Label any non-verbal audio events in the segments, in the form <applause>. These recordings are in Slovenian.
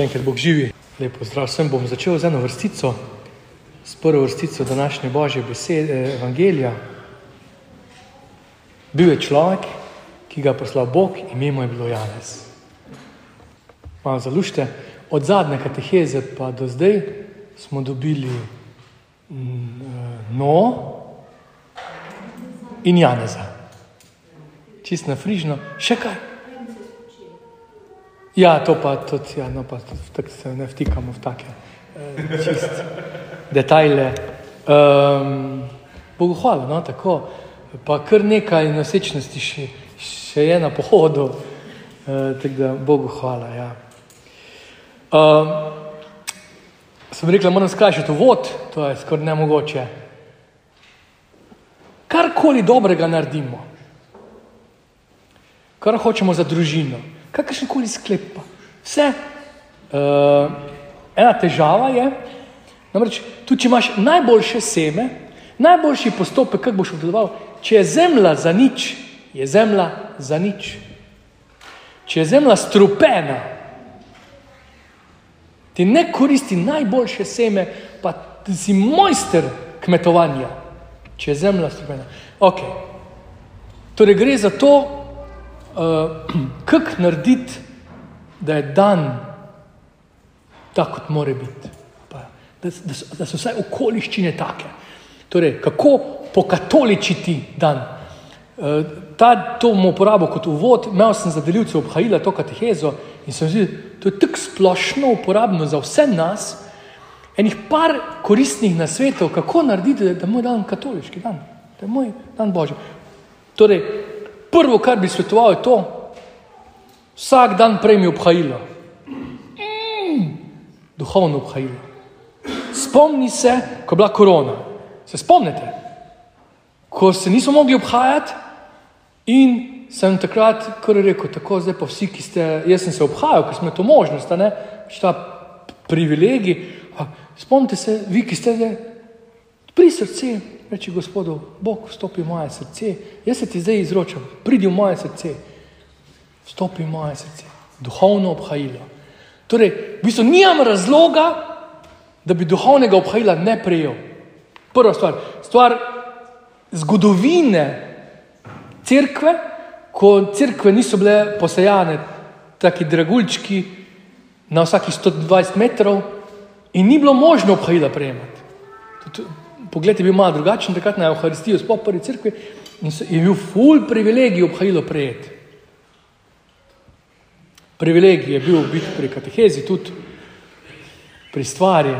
Še enkrat Bog živi. Lepo zdrav vsem. Bom začel z eno vrstico, s prvo vrstico današnje Božje besede, Evangelija. Bil je človek, ki ga je poslal Bog, ime mu je bilo Janez. Malo zalušte. Od zadnje kateheze pa do zdaj smo dobili mm, No in Janeza. Čist na frižno. Še kaj? Ja, to pa tudi, ja, no, pa tudi se ne vtikamo v take eh, detajle. Um, Bogu hvala, no, tako. Pa kar nekaj nosečnosti še, še je na pohodu, uh, tako da Bogu hvala, ja. Um, sem rekel, moram skrajšati uvod, to je skoraj nemogoče. Karkoli dobrega naredimo, kar hočemo za družino, kakršen koli sklep. Vse. Uh, ena težava je, tudi če imaš najboljše seme, najboljši postopek, kako boš obdeloval, če je zemlja za nič, je zemlja za nič. Če je zemlja strupena, ti ne koristi najboljše seme, pa si mojster kmetovanja, če je zemlja strupena. Okay. Torej, gre za to, <clears throat> uh, kako narediti, da je dan tako, kot mora biti. Pa, da, da, so, da so vsaj okoliščine take. Torej, kako pokatoličiti dan. Uh, ta, to bomo uporabili kot uvod. Imel sem za delivce obhajila to katehezo in sem zdi, to je tako splošno uporabno za vse nas. Enih par koristnih nasvetov, kako narediti, da je moj dan katoliški dan, da je moj dan božji. Torej, prvo, kar bi svetoval, je to, vsak dan prejmi obhajilo. Mm, duhovno obhajilo. Spomni se, ko je bila korona. Se spomnite, ko se nismo mogli obhajati in sem takrat kar rekel, tako zdaj pa vsi, ki ste, jaz sem se obhajal, ker smo to možnost, ne, šta privilegij. Spomnite se, vi, ki ste zdaj pri srcu, reči Gospodu, Bog, vstopi v moje srce, jaz se ti zdaj izročam, pridi v moje srce, vstopi v moje srce, duhovno obhajilo. Torej, v bistvu nimam razloga, da bi duhovnega obhajila ne prejel. Prva stvar, stvar zgodovine crkve, ko crkve niso bile posejane, taki dragulčki na vsakih 120 metrov in ni bilo možno obhajila prejemati. Pogled je bil malo drugačen, takrat na Euharistijo, sploh prvi crkvi, in je bil ful privilegij obhajilo prejeti. Privilegij je bil biti pri katehezi, tudi pri stvari.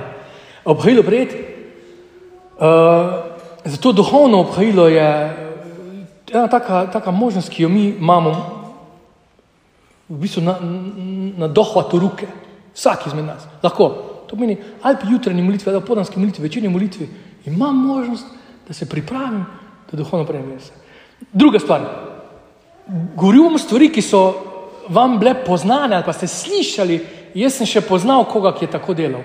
Obhajilo prejeti. Uh, zato duhovno obhajilo je ena taka, taka možnost, ki jo mi imamo v bistvu na, na dohvatu ruke, vsak izmed nas. Lahko. To pomeni, ali pa jutranji molitvi, ali pa podanski molitvi, večerni molitvi, imam možnost, da se pripravim, da duhovno prejmem vse. Druga stvar. Govorimo stvari, ki so vam bile poznane ali pa ste slišali, jaz sem še poznal koga, ki je tako delal.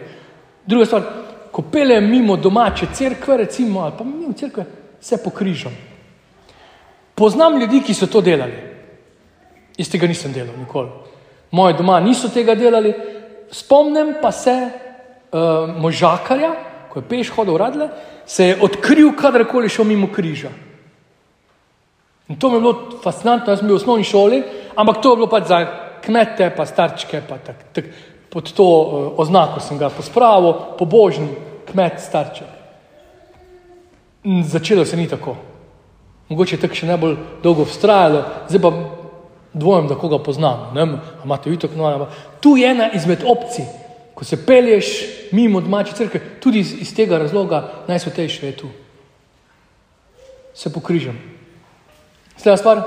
Druga stvar, ko peljem mimo domače cerkve, recimo, ali pa mimo cerkve, se pokrižam. Poznam ljudi, ki so to delali. Jaz tega nisem delal nikoli. Moje doma niso tega delali, spomnim pa se uh, možakarja, ko je peš hodil radle, se je odkril, kadarkoli šel mimo križa. In to mi je bilo fascinantno, jaz sem bil v osnovni šoli, ampak to je bilo pač za kmete, pa starčke, pa tak, tak, pod to uh, oznako sem ga pospravil, pobožen kmet, starček. In začelo se ni tako. Mogoče je tako še najbolj dolgo vztrajalo, zdaj pa dvomim, da koga poznam. Ne vem, imate vi tako noč. Tu je ena izmed opcij, ko se pelješ mimo domače crkve, tudi iz, iz tega razloga najsvetejše je tu. Se pokrižam. Sleda stvar,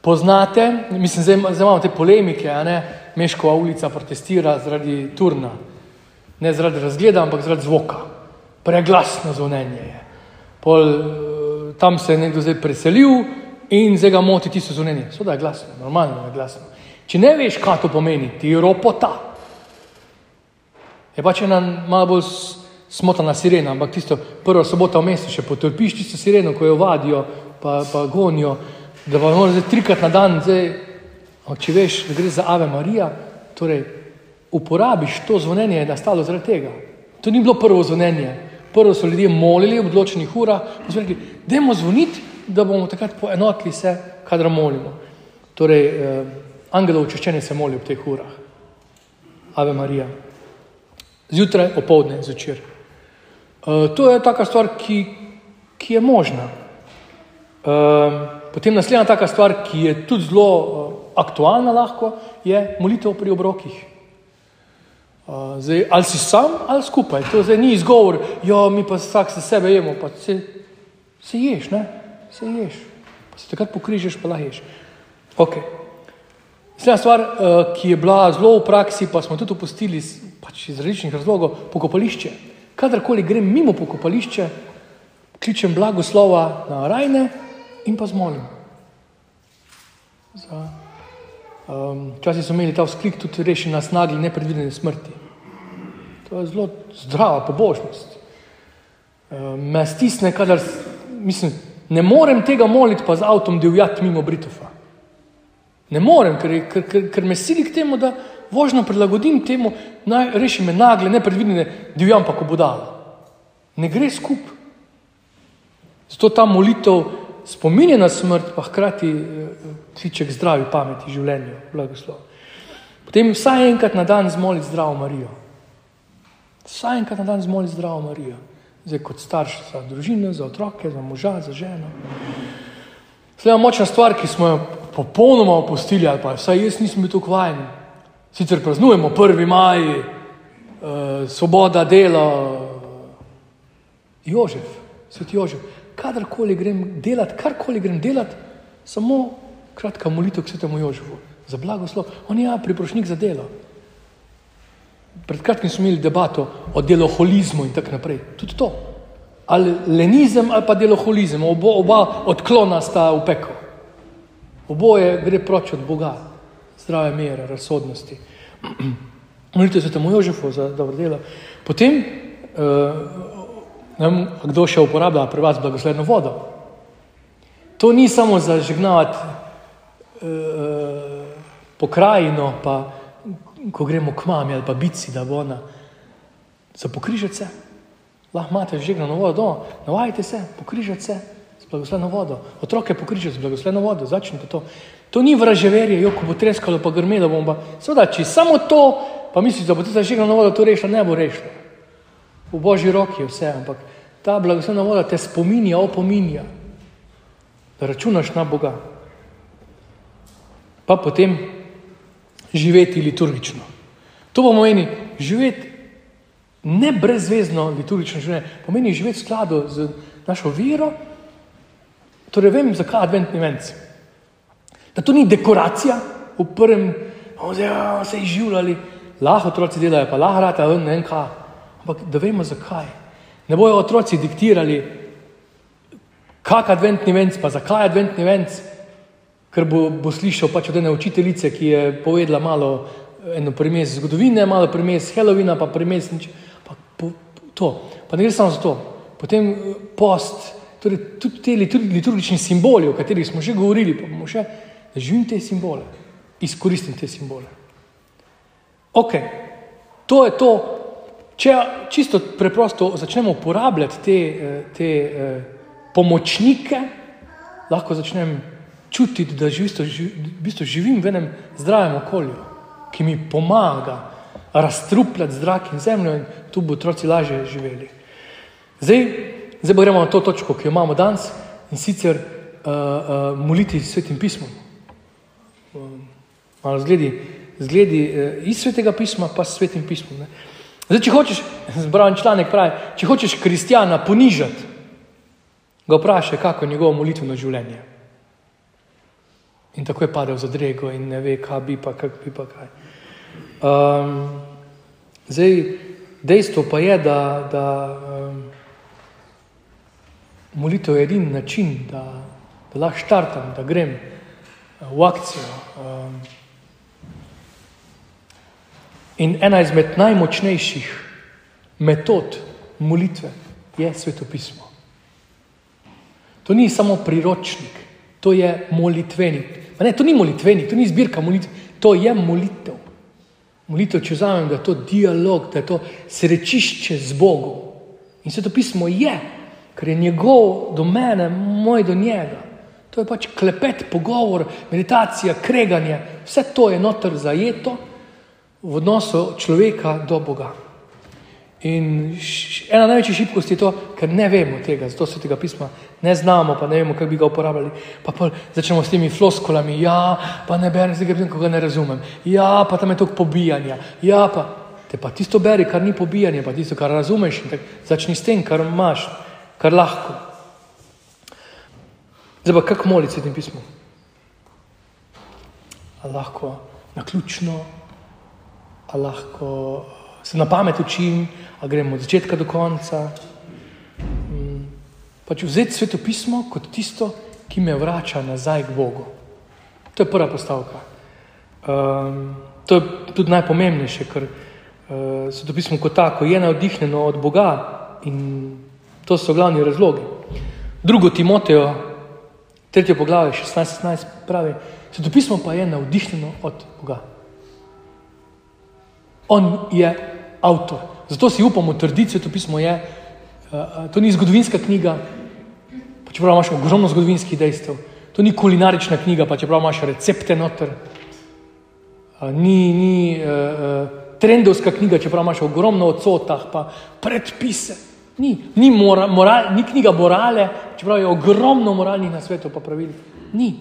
poznate, mislim, zdaj, imamo te polemike, a ne, Meškova ulica protestira zaradi turna, ne zaradi razgleda, ampak zaradi zvoka. Preglasno zvonjenje je. Pol, tam se je nekdo zdaj preselil in zdaj ga moti tisto zvonjenje. Soda je glasno, normalno je glasno. Če ne veš, kaj to pomeni, ti ropota. Je pač ena malo bolj smotana sirena, ampak tisto prvo sobota v mestu še potrpiš tisto sireno, ko jo vadijo, pa, pa gonijo, da pa moraš trikrat na dan, zdaj, če veš, da gre za Ave Marija, torej uporabiš to zvonjenje, je nastalo zaradi tega. To ni bilo prvo zvonjenje. Prvo so ljudje molili v določenih urah, pa so rekli, dajmo zvoniti, da bomo takrat poenotili se, kadar molimo. Torej, eh, angelov očiščenje se moli ob teh urah. Ave Marija. Zjutraj, opoldne, zvečer. Eh, to je taka stvar, ki, ki je možna. Eh, potem naslednja taka stvar, ki je tudi zelo eh, aktualna lahko, je molitev pri obrokih. Zdaj, ali si sam ali skupaj, to zdaj ni izgovor, jo mi pa vsak se sebe jemo, pa se, se ješ, ne? se ješ, pa se takrat pokrižeš, pa laheš. Okay. Naslednja stvar, ki je bila zelo v praksi, pa smo tudi opustili pač iz različnih razlogov, pokopališče. Kadarkoli grem mimo pokopališče, kličem blagoslova na rajne in pa zmolim. Včasih um, so imeli ta vzklik tudi reši nas nagli nepredvidene smrti. To je zelo zdrava pobožnost. Um, me stisne, kadar mislim, ne morem tega moliti, pa z avtom divjati mimo Britofa. Ne morem, ker, ker, ker, ker me sili k temu, da vožnjo prilagodim temu, naj reši me nagle, nepredvidene, divjam pa, ko bo dalo. Ne gre skup. Zato ta molitev spominja na smrt, pa hkrati eh, kliče k zdravi pameti, življenju, blagoslov. Potem vsaj enkrat na dan zmoli zdravo Marijo. Vsaj enkrat na dan zmoli zdravo Marijo. Zdaj kot starš za družino, za otroke, za moža, za ženo. Sleda močna stvar, ki smo jo popolnoma opustili, ali pa vsaj jaz nisem bil tukaj vajen, Sicer praznujemo 1. maj, eh, svoboda dela, Jožef, svet Jožef. Kadarkoli grem delati, karkoli grem delati, samo kratka molitev k svetemu Jožefu za blagoslov. On je ja, priprošnik za delo. Pred kratkim smo imeli debato o deloholizmu in tako naprej. Tudi to. Ali lenizem ali pa deloholizem, oba, oba odklona sta v peko. Oboje gre proč od Boga zdrave mere, razsodnosti. Molite se temu Jožefu za dobro delo. Potem, uh, kdo še uporablja pri vas blagosledno vodo? To ni samo za žegnavati uh, pokrajino, pa ko gremo k mami ali pa bici, da bo ona za pokrižati se. Lahko imate žegnano vodo, navajte se, pokrižati se z blagosledno vodo. Otroke pokrižati z blagosledno vodo, začnite to. To ni vraževerje, jo, ko bo treskalo, pa grmelo bom. Seveda, če samo to, pa misliš, da bo to zažigalo vodo, to rešilo, ne bo rešilo. V božji roki je vse, ampak ta blagoslovna voda te spominja, opominja, da računaš na Boga. Pa potem živeti liturgično. To pomeni živeti ne brezvezno liturgično življenje, pomeni živeti v skladu z našo vero. Torej, vem, zakaj adventni venci da to ni dekoracija v prvem, da se izživljali, lahko otroci delajo, pa lahko rata, ne vem kaj. Ampak da vemo zakaj. Ne bojo otroci diktirali, kak adventni venc, pa zakaj adventni venc, ker bo, bo slišal pač od ene učiteljice, ki je povedala malo eno primes zgodovine, malo primes Halloweena, pa primes nič. Pa, po, to. Pa ne gre samo za to. Potem eh, post, torej tudi te liturgični simboli, o katerih smo že govorili, pa bomo še živim te simbole, izkoristim te simbole. Ok, to je to, če čisto preprosto začnemo uporabljati te, eh, te eh, pomočnike, lahko začnem čutiti, da v bistvu živim v enem zdravem okolju, ki mi pomaga razstrupljati zrak in zemljo in tu bo otroci lažje živeli. Zdaj, zdaj gremo na to točko, ki jo imamo danes in sicer uh, uh, moliti s svetim pismom malo zgledi, zgledi eh, iz svetega pisma, pa s svetim pismom. Ne. Zdaj, če hočeš, <laughs> zbral članek pravi, če hočeš kristjana ponižati, ga vprašaj, kako je njegovo molitveno življenje. In tako je padel za drego in ne ve, kaj bi pa, kak bi pa kaj. Um, zdaj, dejstvo pa je, da, da um, molitev je edini način, da, da lahko štartam, da grem v akcijo. Um, in ena izmed najmočnejših metod molitve je svetopismo. To ni samo priročnik, to je molitvenik. Ne, to ni molitvenik, to ni zbirka molitev, to je molitev. Molitev, če vzamem, da je to dialog, da je to srečišče z Bogom. In se to pismo je, ker je njegov do mene, moj do njega. To je pač klepet, pogovor, meditacija, kreganje, vse to je noter zajeto v odnosu človeka do Boga. In ena največjih šibkosti je to, ker ne vemo tega, zato se tega pisma ne znamo, pa ne vemo, kako bi ga uporabljali. Pa začnemo s temi floskolami, ja, pa ne berem, zdaj grem, ko ga ne razumem. Ja, pa tam je to pobijanje. Ja, pa te pa tisto beri, kar ni pobijanje, pa tisto, kar razumeš. Začni s tem, kar imaš, kar lahko. Zdaj pa kako moliti s tem pismom? Lahko na ključno, a lahko se na pamet učim, a gremo od začetka do konca. Mm, pač vzeti sveto pismo kot tisto, ki me vrača nazaj k Bogu. To je prva postavka. Um, to je tudi najpomembnejše, ker uh, sveto pismo kot tako je navdihnjeno od Boga in to so glavni razlogi. Drugo Timotejo, tretje poglavje, 16-16 pravi, sveto pismo pa je navdihnjeno od Boga. On je avtor. Zato si upamo trditi, da to pismo je. Uh, to ni zgodovinska knjiga, pa čeprav imaš ogromno zgodovinskih dejstev. To ni kulinarična knjiga, pa čeprav imaš recepte noter. Ni ni uh, trendovska knjiga, čeprav imaš ogromno odsotah, pa predpise. Ni, ni, mora, moral, ni knjiga morale, čeprav je ogromno moralnih na svetu, pa pravil. Ni.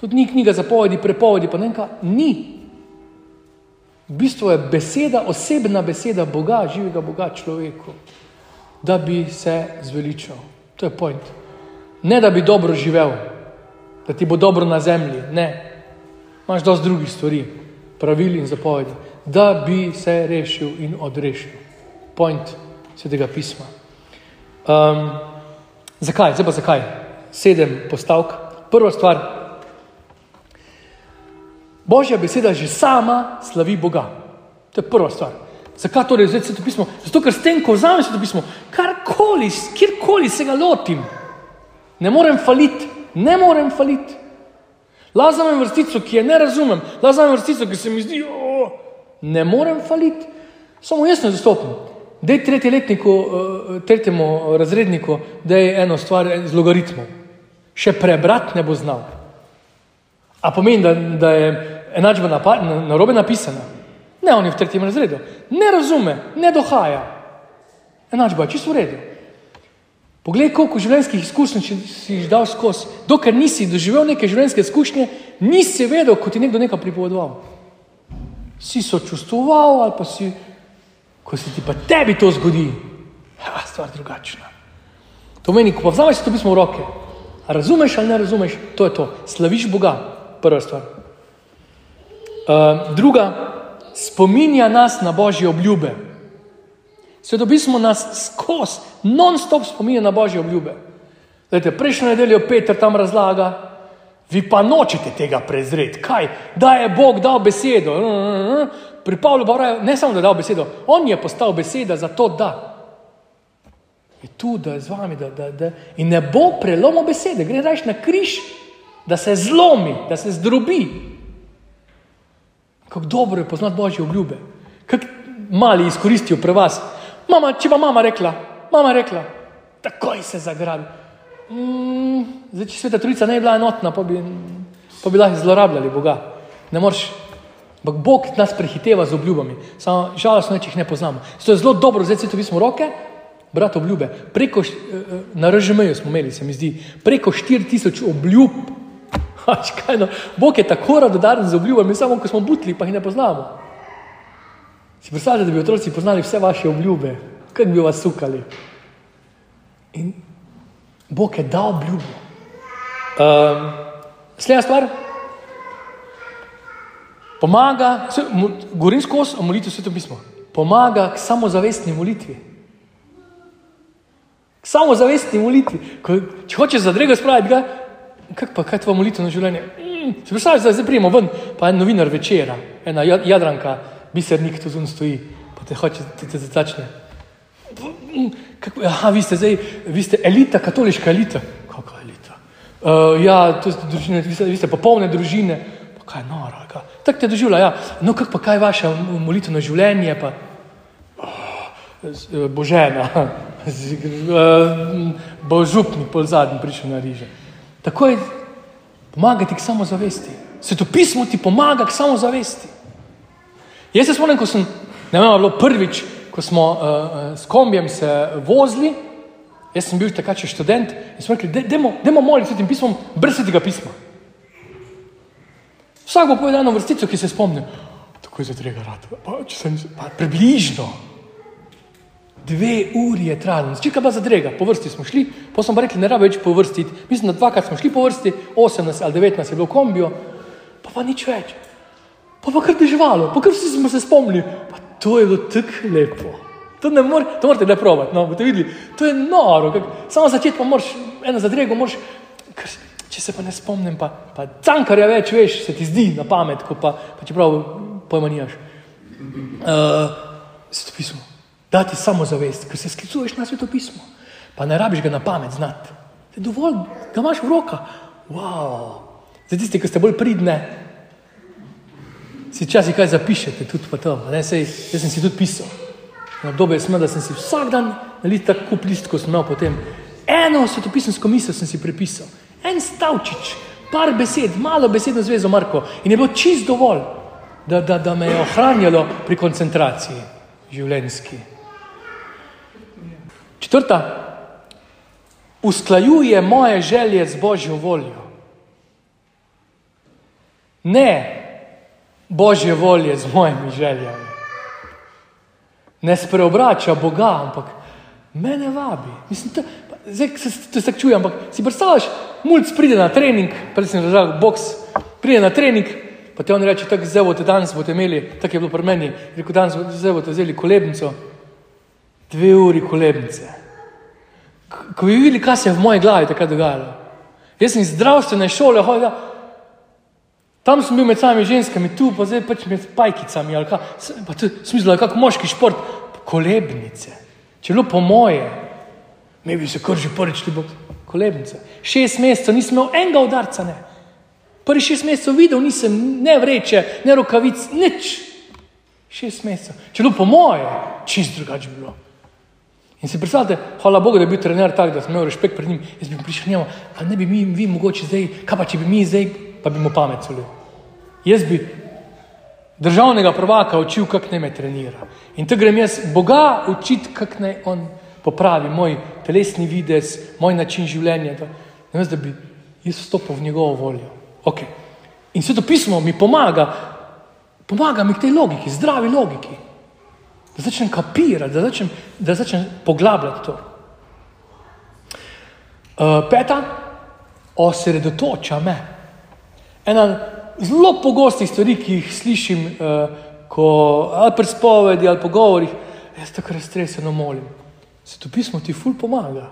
Tudi ni knjiga zapovedi, prepovedi, pa ne kaj. Ni. V bistvu je beseda, osebna beseda Boga, živega Boga človeku, da bi se zveličal. To je point. Ne da bi dobro živel, da ti bo dobro na zemlji, ne. Imáš dosti drugih stvari, pravil in zapovedi, da bi se rešil in odrešil. Point svetega pisma. Um, zakaj? Zdaj pa zakaj? Sedem postavk. Prva stvar, Božja beseda že sama slavi Boga. To je prva stvar. Zakaj torej se to pismo? Zato, ker s tem, ko vzamem se to pismo, karkoli, kjerkoli se ga lotim, ne morem faliti, ne morem faliti. Lazam vrstico, ki je ne razumem, lazam vrstico, ki se mi zdi, oh, ne morem faliti. Samo jaz ne zastopim. Dej tretji letniku, eh, tretjemu razredniku, da je eno stvar z logaritmom. Še prebrati ne bo znal. A pomeni, da, da je enačba na, na, na robe napisana. Ne, on je v tretjem razredu. Ne razume, ne dohaja. Enačba je čisto v redu. Poglej, koliko življenjskih izkušenj si jih dal skozi. Dokler nisi doživel neke življenjske izkušnje, nisi vedel, kot ti nekdo nekaj pripovedoval. Si sočustvoval ali pa si, ko se ti pa tebi to zgodi, je stvar drugačna. To meni, ko pa vzameš to pismo v roke, razumeš ali ne razumeš, to je to. Slaviš Boga, prva stvar. Uh, druga, spominja nas na božje obljube. Svetopismo nas skozi, non-stop spominja na božje obljube. Zdajte, prejšnjo nedeljo Petr tam razlaga, vi pa nočete tega prezreti. Kaj? Da je Bog dal besedo. Pri Pavlu Bavaju ne samo, da je dal besedo, on je postal beseda za to, da je tu, da je z vami. Da, da, da. In ne bo prelomil besede, gre reči na križ, da se zlomi, da se zdrobi. Kako dobro je poznati božje obljube. Kako mali izkoristijo pri vas. Mama, če pa mama rekla, mama rekla, takoj se zagrabi. Mm, zdaj, če sveta trojica ne bi bila enotna, pa bi, pa bi lahko zlorabljali Boga. Ne moreš. Ampak Bog nas prehiteva z obljubami. Samo žalostno je, če jih ne poznamo. Zato je zelo dobro, zdaj se to pismo roke, brat obljube. Preko, eh, eh, na RŽM-ju smo imeli, se mi zdi, preko 4000 obljub Pač, kaj, no? Bog je tako radodaren z obljubami, samo ko smo butli, pa jih ne poznamo. Si predstavljate, da bi otroci poznali vse vaše obljube, kako bi vas sukali. In Bog je dal obljubo. Um, Slednja stvar. Pomaga, govorim skozi o molitvi sveto pismo, pomaga k samozavestni molitvi. K samozavestni molitvi. Ko, če hočeš zadrega spraviti, kako pa kaj tvoje molitveno življenje? Mm, se predstavljaš, da zdaj prijemo ven, pa en novinar večera, ena jadranka, bisernik tu zun stoji, pa te hoče, te, te začne. Mm, kako, aha, vi ste zdaj, vi ste elita, katoliška elita. Kako elita? Uh, ja, to ste družine, vi ste, vi ste popolne družine. kaj je noro. kaj?" Tako te doživlja, ja. no kako pa kaj je vaše molitveno življenje, pa "Oh, z- eh, Božena, <laughs> eh, bo župnik pol zadnji prišel na riže. Takoj pomaga ti k samozavesti. Svetopismo ti pomaga k samozavesti. Jaz se spomnim, ko sem, ne vem, je bilo prvič, ko smo uh, s kombijem se vozili, jaz sem bil takrat še študent in smo rekli, dajmo moliti s tem pismom brez svetega pisma. Vsak bo povedal eno vrstico, ki se spomni. Tako je za trega rad. Pa, če sem, pa, približno. Dve uri je trajalo, čeka pa za drega, po vrsti smo šli, pa smo rekli, ne rabi več po vrsti. Mislim, da dvakrat smo šli po vrsti, 18 ali 19 je bilo v kombiju, pa pa nič več. Pa pa kar deževalo, pa kar vsi smo se spomnili. Pa to je bilo tako lepo. To, ne more, to morate le probati, no, boste videli. To je noro, kak, samo začeti pa moraš, eno za drego moraš, ker, če se pa ne spomnim, pa, pa cankarja več veš, se ti zdi na pamet, ko pa, pa čeprav pojma nimaš. Uh. Da ti samozavest, ker se sklicuješ na svetopismo. Pa ne rabiš ga na pamet znati. Je dovolj, ga imaš v rokah. Wow. Za tisti, ki ste bolj pridne, si včasih kaj zapišete, tudi pa to. Ne, sej, jaz sem si tudi pisal. Na obdobje sem da sem si vsak dan nalil tako kup list, ko sem imel potem. Eno svetopisemsko misel sem si prepisal. En stavčič, par besed, malo besedno zvezo Marko. In je bilo čist dovolj, da, da, da me je ohranjalo pri koncentraciji življenjski. Četrta, usklajuje moje želje z božjo voljo. Ne božje volje z mojimi željami. Ne spreobrača Boga, ampak mene vabi. Mislim, to, zdaj se to tako čujem, ampak si predstavljaš, mulj pride na trening, prej sem držal boks, pride na trening, pa te on reče, tako zdaj boste danes boste imeli, tako je bilo pri meni, rekel danes zdaj boste vzeli kolebnico, dve uri kolebnice. Ko bi videli, kaj se je v moji glavi takrat dogajalo. Jaz sem iz zdravstvene šole hodil, tam sem bil med samimi ženskami, tu pa zdaj pač med pajkicami. Pa to smisel, kako moški šport, kolebnice. Če bilo po moje, ne bi se kar že prvič ti bo kolebnice. Šest mesecev nisem imel enega udarca, ne. Prvi šest mesecev videl nisem ne vreče, ne rokavic, nič. Šest mesecev. Če bilo po moje, čist drugače bi bilo. In si predstavljate, hvala Bogu, da je bil trener tak, da sem imel respekt pred njim. Jaz bi prišel njemu, a ne bi mi, vi mogoče zdaj, kaj pa če bi mi zdaj, pa bi mu pamet solil. Jaz bi državnega prvaka učil, kako naj me trenira. In to grem jaz Boga učiti, kako naj on popravi moj telesni videz, moj način življenja. Da, namesto, da bi jaz vstopil v njegovo voljo. Okay. In sveto pismo mi pomaga, pomaga mi k tej logiki, zdravi logiki. Da začnem kapirati, da začnem, da začnem poglabljati to. Uh, peta, osredotoča me. Ena zelo pogostih stvari, ki jih slišim, uh, ko ali pri spovedi ali pogovorih, jaz tako raztreseno molim. Se to pismo ti ful pomaga.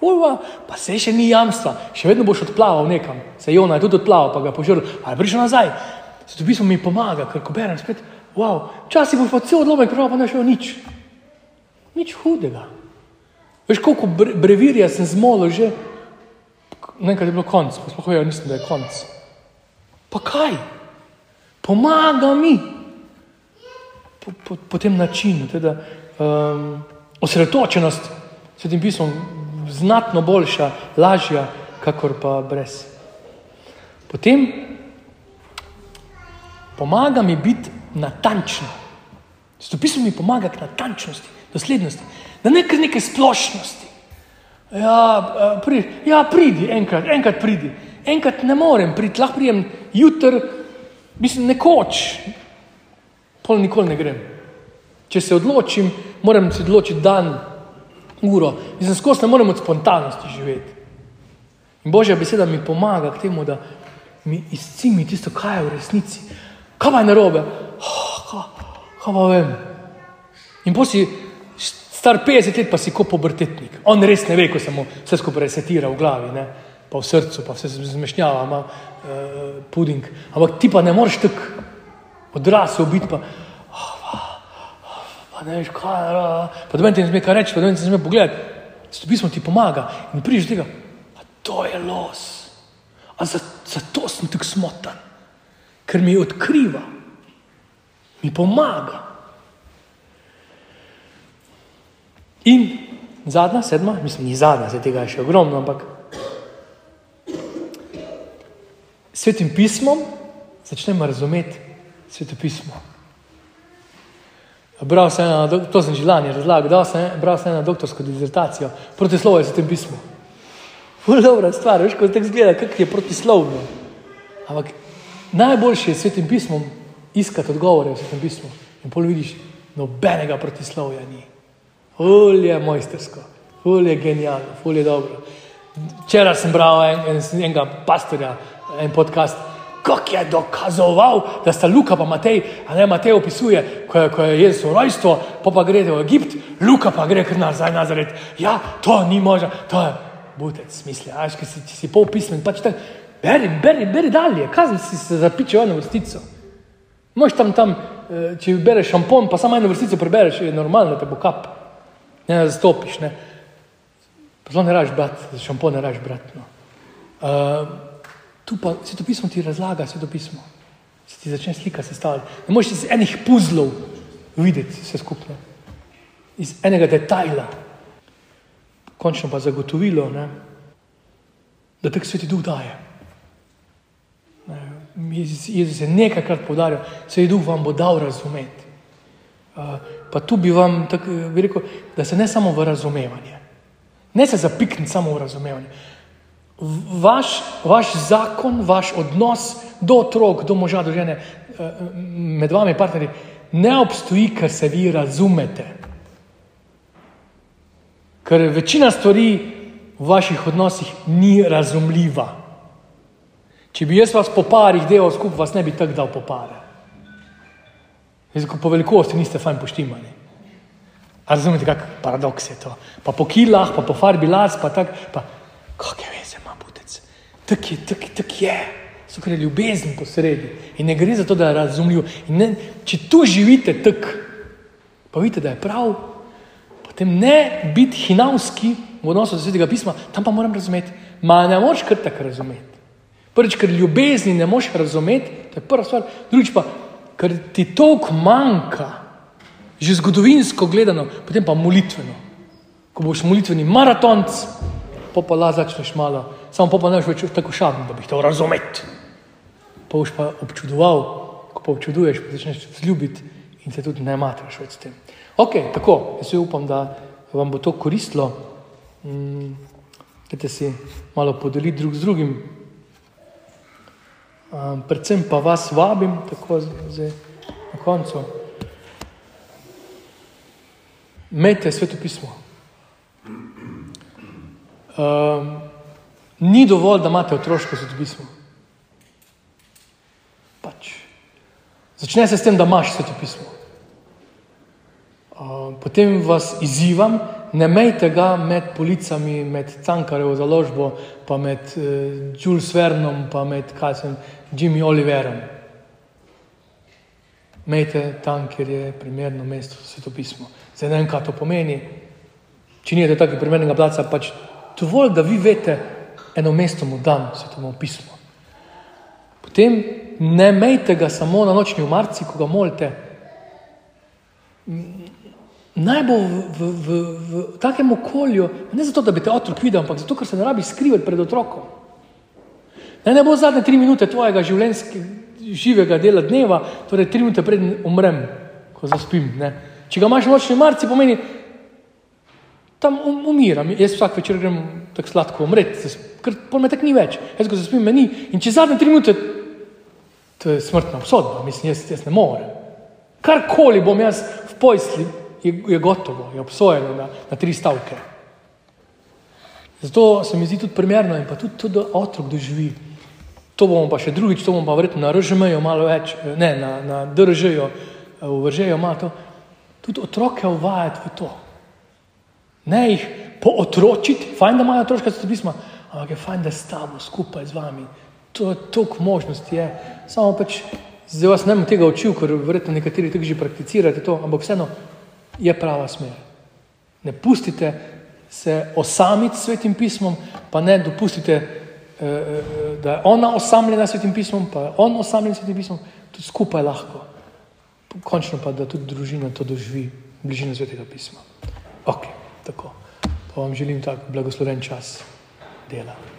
Fulva, pa se še ni jamstva, še vedno boš odplaval nekam. Se je Jona je tudi odplaval, pa ga je požrl, ali prišel nazaj. Se to pismo mi pomaga, ker ko berem spet, wow, včasih boš pa cel odlomek prebral, pa ne šel nič. Nič hudega. Veš, koliko bre- brevirja sem zmolil že, nekaj je bilo konc, pa sploh vejo, nisem, da je konc. Pa kaj? Pomaga mi po, po, po tem načinu, teda um, osredotočenost s tem pismom znatno boljša, lažja, kakor pa brez. Potem pomaga mi biti natančen. Zato pismo mi pomaga k natančnosti, doslednosti, da ne kar neke splošnosti. Ja, pri, ja, pridi, enkrat, enkrat pridi. Enkrat ne morem priti, lahko prijem jutr, mislim, nekoč, pol nikoli ne grem. Če se odločim, moram se odločiti dan, uro. Mislim, skozi ne morem od spontanosti živeti. In Božja beseda mi pomaga k temu, da mi izcimi tisto, kaj je v resnici. Kaj je narobe? Oh, kaj, pa vem. In pa si star 50 let, pa si kot pubertetnik. On res ne ve, ko se mu vse skupaj resetira v glavi, ne? pa v srcu, pa vse se zmešnjava, ima uh, puding. Ampak ti pa ne moreš tako odrasel biti, pa, pa ne veš, kaj je, pa da meni ne sme kaj reči, pa da meni ne sme pogledati. Zato pismo ti pomaga in prideš tega, a to je los. A za, zato sem tako smotan. ker mi odkriva, mi pomaga. In zadnja, sedma, mislim, ni zadnja, zdaj tega je še ogromno, ampak svetim pismom začnemo razumeti sveto pismo. Bral sem ena, to sem že lani razlagal, da sem bral sem eno doktorsko dizertacijo proti slovu v svetem pismu. Ful dobra stvar, veš, ko tako zgleda, kak je protislovno. Ampak najboljše je svetim pismom iskati odgovore v svetem pismu. In pol vidiš, nobenega protislovja ni. Ful je mojstersko, ful je genialno, ful je dobro. Včeraj sem bral en, en, enega pastorja, en podcast, kako je dokazoval, da sta Luka pa Matej, a ne Matej opisuje, ko je, ko je Jezus rojstvo, pa pa gre v Egipt, Luka pa gre kar nazaj nazaj. Ja, to ni možno, to je butec, misli, ajš, če si, če si pol pismen, pač tako, beri, beri, beri dalje, kazni si se zapičil eno vrstico. Moš tam, tam, eh, če bereš šampon, pa samo eno vrstico prebereš, je normalno, te bo kap. Ne, da. Pa zelo ne raš brat, za šampon ne raš brat, no. Uh, tu pa se to pismo ti razlaga, se to pismo. Se ti začne slika sestavljati. Ne moreš iz enih puzlov videti vse skupno. Iz enega detajla končno pa zagotovilo, ne, da tako sveti duh daje. Jezus je nekajkrat podaril, sveti duh vam bo dal razumeti. Uh, pa tu bi vam tako bi rekel, da se ne samo v razumevanje, ne se zapikniti samo v razumevanje. Vaš, vaš zakon, vaš odnos do otrok, do moža, do žene, med vami partnerji, ne obstoji, ker se vi razumete. Ker večina stvari v vaših odnosih ni razumljiva. Če bi jaz vas po parih delal skupaj, vas ne bi tako dal po pare. Po velikosti niste fajn poštimani. A razumete, kak paradoks je to? Pa po kilah, pa po farbi las, pa tak, pa kakšne veze ima butec. Tak je, tak, tak je. So kar je ljubezen posredi. In ne gre za to, da je razumljiv. Ne, če tu živite tak, pa vidite, da je prav, potem ne biti hinavski v odnosu do svetega pisma, tam pa moram razumeti. Ma ne moš kar tako razumeti. Prvič, ker ljubezni ne moš razumeti, to je prva stvar. Drugič pa, ker ti toliko manjka, že zgodovinsko gledano, potem pa molitveno. Ko boš molitveni maratonc, pa pa la začneš malo, samo pa pa ne boš več tako šaden, da bi to razumeti. Pa boš pa občudoval, ko pa občuduješ, pa začneš zljubiti in se tudi ne matraš več s tem. Ok, tako, jaz upam, da vam bo to koristilo, mm, da si malo podeliti drug z drugim. Um, predvsem pa vas vabim, tako zdaj na koncu. Mete sveto pismo. Um, ni dovolj, da imate otroško sveto pismo. Pač. Začne se s tem, da imaš sveto pismo potem vas izzivam, ne mejte ga med policami, med Cankarjevo založbo, pa med uh, Jules Vernom, pa med Kajsem, Jimmy Oliverom. Mejte tam, kjer je primerno mesto za svetopismo. Zdaj ne vem, kaj to pomeni. Če nijete takega primernega placa, pač dovolj, da vi veste, eno mesto mu dam svetomo pismo. Potem ne mejte ga samo na nočni umarci, ko ga molite. Naj bo v, v, v, v takem okolju, ne zato, da bi te otrok videl, ampak zato, ker se ne rabi skrivati pred otrokom. Ne, ne bo zadnje tri minute tvojega živega dela dneva, torej tri minute pred umrem, ko zaspim. Ne. Če ga imaš nočni marci, pomeni, tam um, umiram. Jaz vsak večer grem tako sladko umreti, ker pol me tako ni več. Jaz ko zaspim, meni. In če zadnje tri minute, to je smrtna obsodba, mislim, jaz, jaz ne morem. Karkoli bom jaz v pojsli je, je gotovo, je obsojeno na, na tri stavke. Zato se mi zdi tudi primerno in pa tudi to, da otrok doživi. To bomo pa še drugič, to bomo pa verjetno na RŽM-ju malo več, ne, na, na DRŽ-ju, eh, vržejo malo to. Tudi otroke uvajati v to. Ne jih pootročiti, fajn, da imajo otroška pisma, ampak je fajn, da je s tabo skupaj z vami. To je toliko možnosti. Je. Samo pač, zdaj vas ne bom tega učil, ker verjetno nekateri tudi že prakticirate to, ampak vseeno je prava smer. Ne pustite se osamiti s svetim pismom, pa ne dopustite, da je ona osamljena s svetim pismom, pa je on osamljen s svetim pismom, tudi skupaj lahko. Končno pa, da tudi družina to doživi, bližina svetega pisma. Ok, tako. Pa vam želim tak blagosloven čas dela.